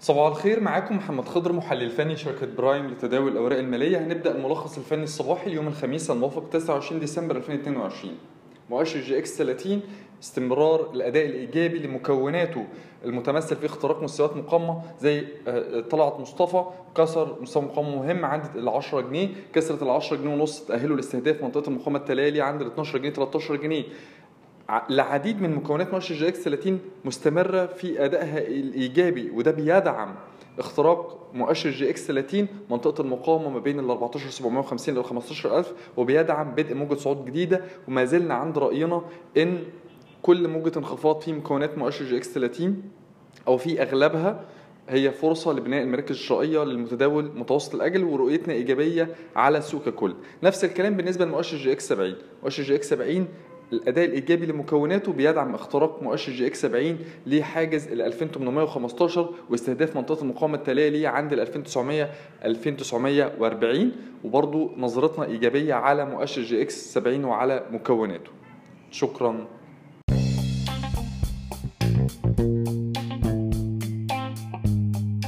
صباح الخير معاكم محمد خضر محلل فني شركة برايم لتداول الأوراق المالية. هنبدأ الملخص الفني الصباحي اليوم الخميس الموافق 29 ديسمبر 2022 مؤشر EGX 30 استمرار الأداء الإيجابي لمكوناته المتمثل في اختراق مستويات مقاومة زي آه، طلعت مصطفى كسر مستوى مقاومة مهم عند ال 10 جنيه كسرت ال 10 جنيه ونص تأهلوا لاستهداف منطقة المقاومة التالية عند ال 12 جنيه 13 جنيه. العديد من مكونات مؤشر EGX 30 مستمرة في أدائها الإيجابي وده بيدعم اختراق مؤشر EGX 30 منطقة المقاومة ما بين ال 14750 ل 15000 وبيدعم بدء موجة صعود جديدة وما زلنا عند رأينا إن كل موجة انخفاض في مكونات مؤشر EGX 30 أو في أغلبها هي فرصة لبناء المراكز الشرائية للمتداول متوسط الأجل ورؤيتنا إيجابية على السوق ككل. نفس الكلام بالنسبة لمؤشر EGX 70. مؤشر EGX 70 الأداء الإيجابي لمكوناته بيدعم اختراق مؤشر EGX 70 لحاجز ال 2815 واستهداف منطقة المقاومة التالية ليه عند ال 2900 2940 وبرضه نظرتنا إيجابية على مؤشر EGX 70 وعلى مكوناته. شكراً